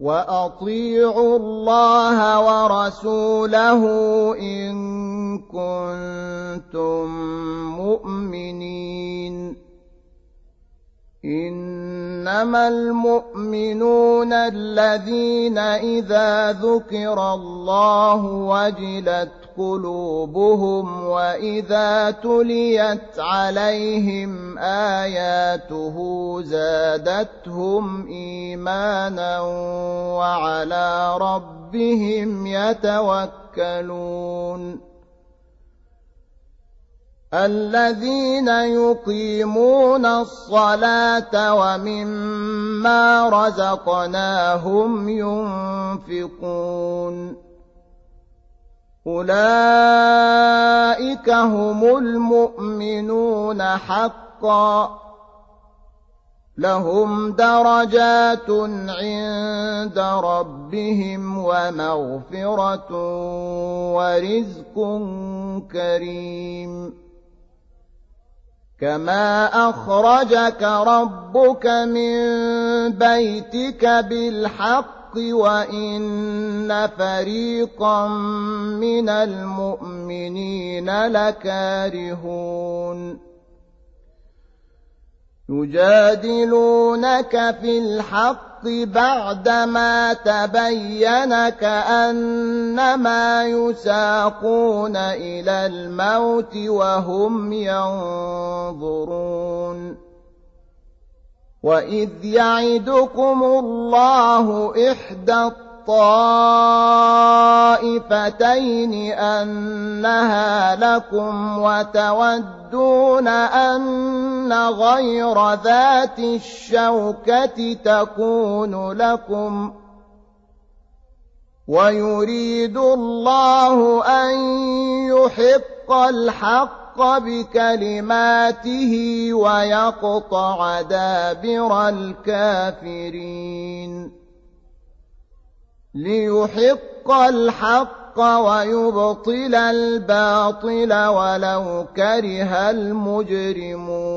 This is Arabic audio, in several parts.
وأطيعوا الله ورسوله إن كنتم مؤمنين. إنما المؤمنون الذين إذا ذكر الله وجلت قلوبهم وإذا تليت عليهم آياته زادتهم إيمانا وعلى ربهم يتوكلون. الذين يقيمون الصلاة ومما رزقناهم ينفقون. أولئك هم المؤمنون حقا. لهم درجات عند ربهم ومغفرة ورزق كريم. كما أخرجك ربك من بيتك بالحق وإن فريقا من المؤمنين لكارهون. يجادلونك في الحق بعدما تبين كأنما يساقون إلى الموت وهم ينظرون. وإذ يعدكم الله إحدى الطائفتين أنها لكم وتودون أن غير ذات الشوكة تكون لكم ويريد الله أن يحق الحق بكلماته ويقطع دابر الكافرين. ليحق الحق ويبطل الباطل ولو كره المجرمون.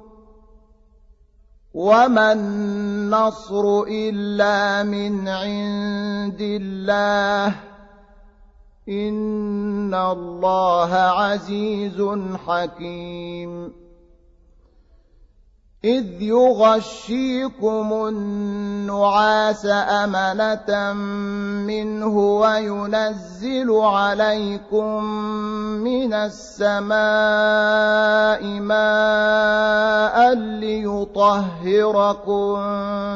وما النصر إلا من عند الله إن الله عزيز حكيم إذ يغشيكم النعاس أمنة منه وينزل عليكم من السماء ماء ليطهركم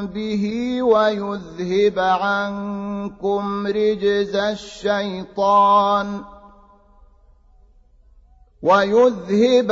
به ويذهب عنكم رجز الشيطان ۖ ويذهب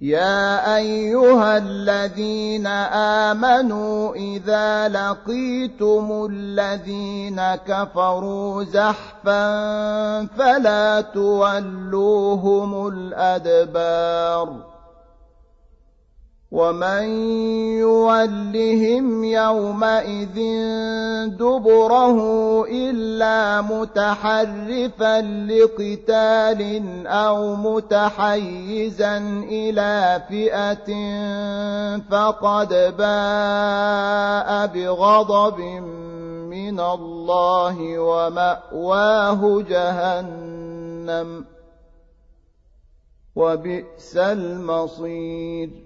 يا أيها الذين آمنوا إذا لقيتم الذين كفروا زحفا فلا تولوهم الأدبار ومن يولهم يومئذ دبره الا متحرفا لقتال أو متحيزا إلى فئه فقد باء بغضب من الله وماواه جهنم وبئس المصير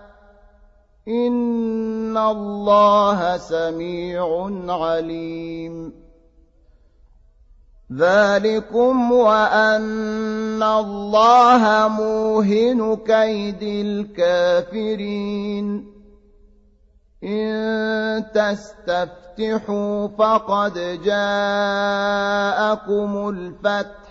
ان الله سميع عليم ذلكم وان الله موهن كيد الكافرين ان تستفتحوا فقد جاءكم الفتح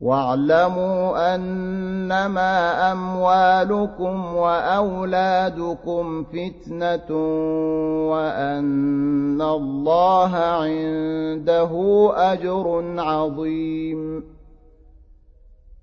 واعلموا أنما أموالكم وأولادكم فتنة وأن الله عنده أجر عظيم.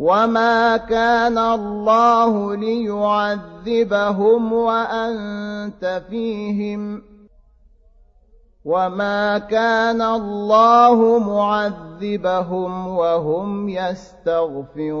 وما كان الله ليعذبهم وانت فيهم وما كان الله معذبهم وهم يستغفرون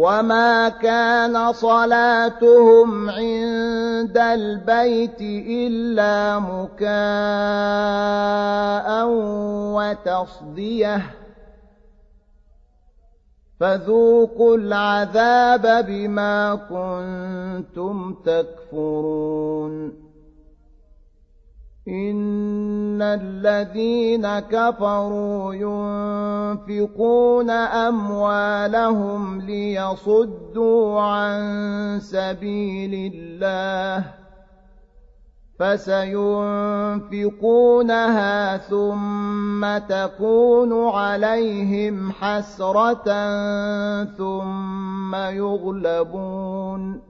وما كان صلاتهم عند البيت الا مكاء وتصديه فذوقوا العذاب بما كنتم تكفرون إن الذين كفروا ينفقون أموالهم ليصدوا عن سبيل الله فسينفقونها ثم تكون عليهم حسرة ثم يغلبون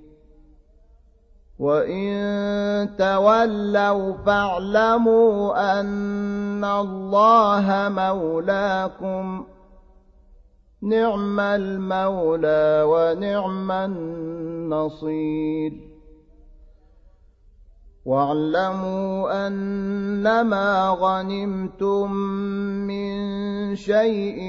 وإن تولوا فاعلموا أن الله مولاكم نعم المولى ونعم النصير واعلموا أنما غنمتم من شيء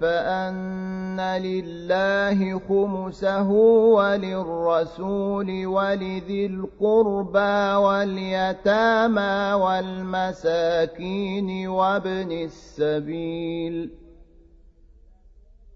فأن لله خمسه وللرسول ولذي القربى واليتامى والمساكين وابن السبيل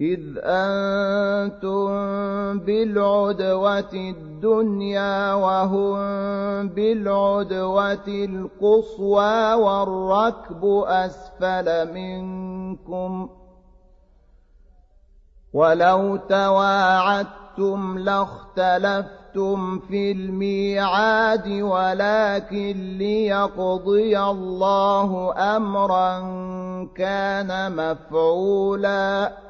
إذ أنتم بالعدوة الدنيا وهم بالعدوة القصوى والركب أسفل منكم ولو تواعدتم لاختلفتم في الميعاد ولكن ليقضي الله أمرا كان مفعولا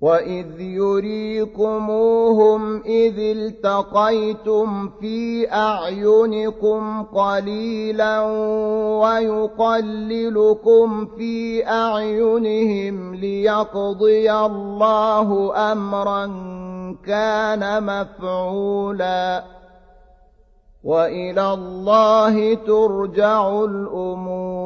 وإذ يريكموهم إذ التقيتم في أعينكم قليلا ويقللكم في أعينهم ليقضي الله أمرا كان مفعولا وإلى الله ترجع الأمور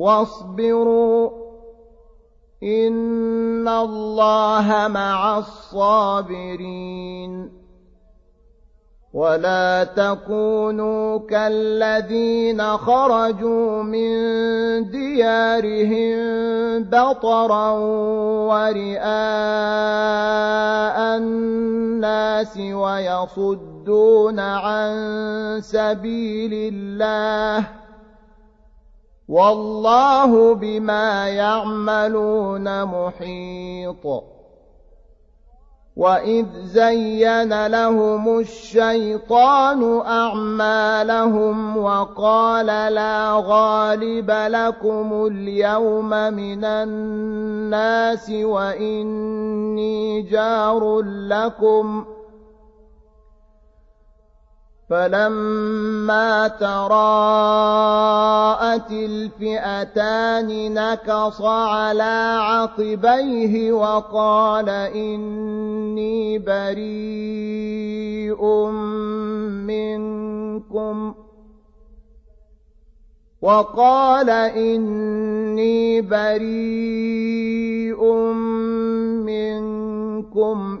واصبروا إن الله مع الصابرين ولا تكونوا كالذين خرجوا من ديارهم بطرا ورئاء الناس ويصدون عن سبيل الله والله بما يعملون محيط. وإذ زين لهم الشيطان أعمالهم وقال لا غالب لكم اليوم من الناس وإني جار لكم فلما تراءت الفئتان نكص على عقبيه وقال اني بريء منكم وقال اني بريء منكم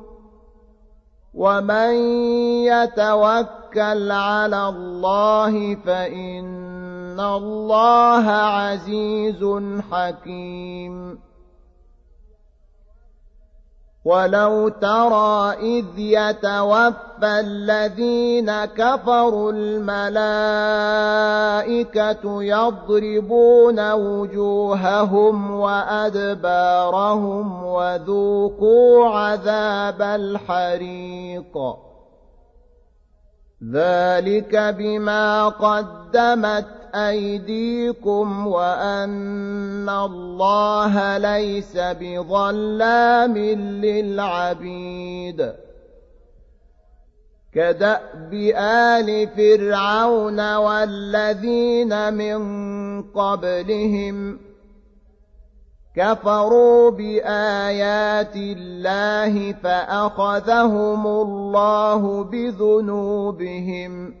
ومن يتوكل على الله فإن الله عزيز حكيم ولو ترى إذ يتوفى الذين كفروا الملائكة يضربون وجوههم وأدبارهم وذوقوا عذاب الحريق ذلك بما قدمت أيديكم وأن الله ليس بظلام للعبيد. كدأب آل فرعون والذين من قبلهم كفروا بآيات الله فأخذهم الله بذنوبهم.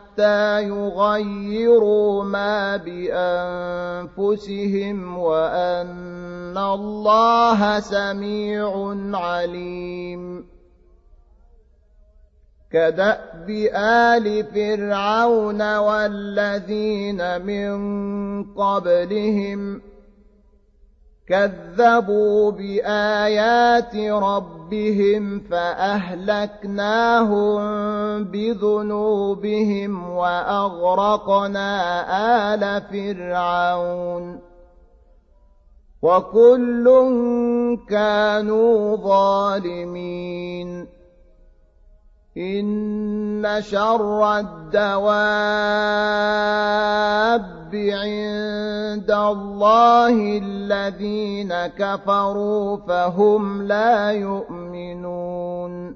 حتى يغيروا ما بأنفسهم وأن الله سميع عليم كدأب آل فرعون والذين من قبلهم كذبوا بآيات ربهم فأهلكناهم بذنوبهم وأغرقنا آل فرعون وكل كانوا ظالمين إن شر الدواب عند الله الذين كفروا فهم لا يؤمنون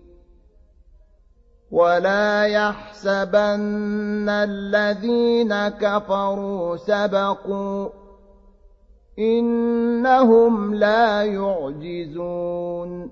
ولا يحسبن الذين كفروا سبقوا إنهم لا يعجزون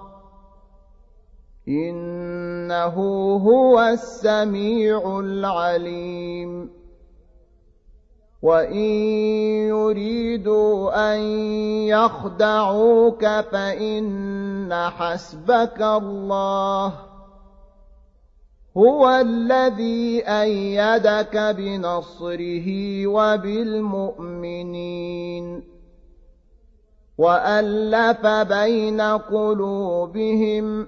إنه هو السميع العليم. وإن يريدوا أن يخدعوك فإن حسبك الله. هو الذي أيدك بنصره وبالمؤمنين. وألف بين قلوبهم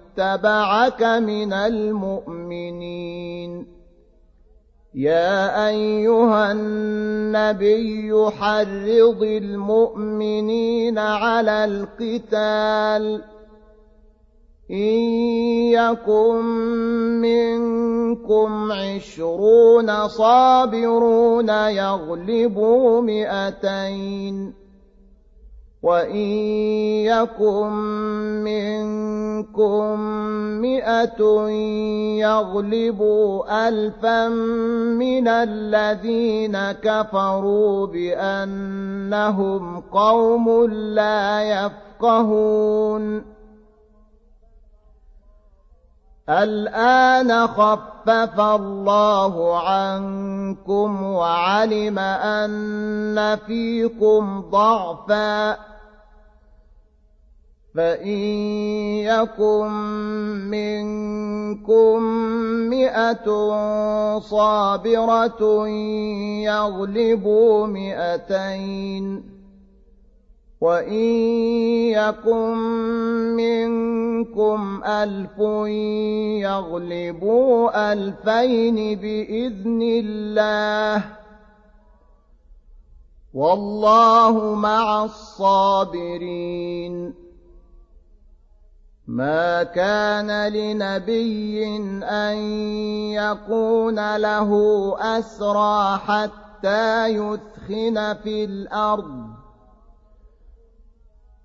اتبعك من المؤمنين. يا أيها النبي حرض المؤمنين على القتال. إن يكن منكم عشرون صابرون يغلبوا مئتين. وإن يكن منكم مئة يغلبوا ألفا من الذين كفروا بأنهم قوم لا يفقهون الآن خفف الله عنكم وعلم أن فيكم ضعفاً فإن يكن منكم مئة صابرة يغلبوا مئتين وإن يكن منكم ألف يغلبوا ألفين بإذن الله والله مع الصابرين ما كان لنبي أن يكون له أسرى حتى يثخن في الأرض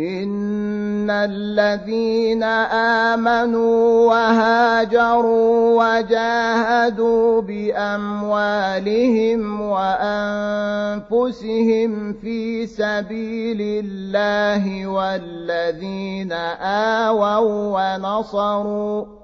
إن الذين آمنوا وهاجروا وجاهدوا بأموالهم وأنفسهم في سبيل الله والذين آووا ونصروا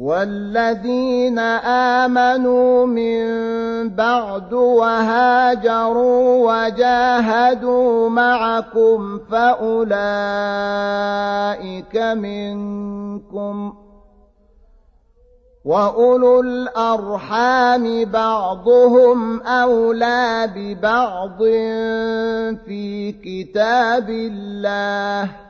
والذين آمنوا من بعد وهاجروا وجاهدوا معكم فأولئك منكم وأولو الأرحام بعضهم أولى ببعض في كتاب الله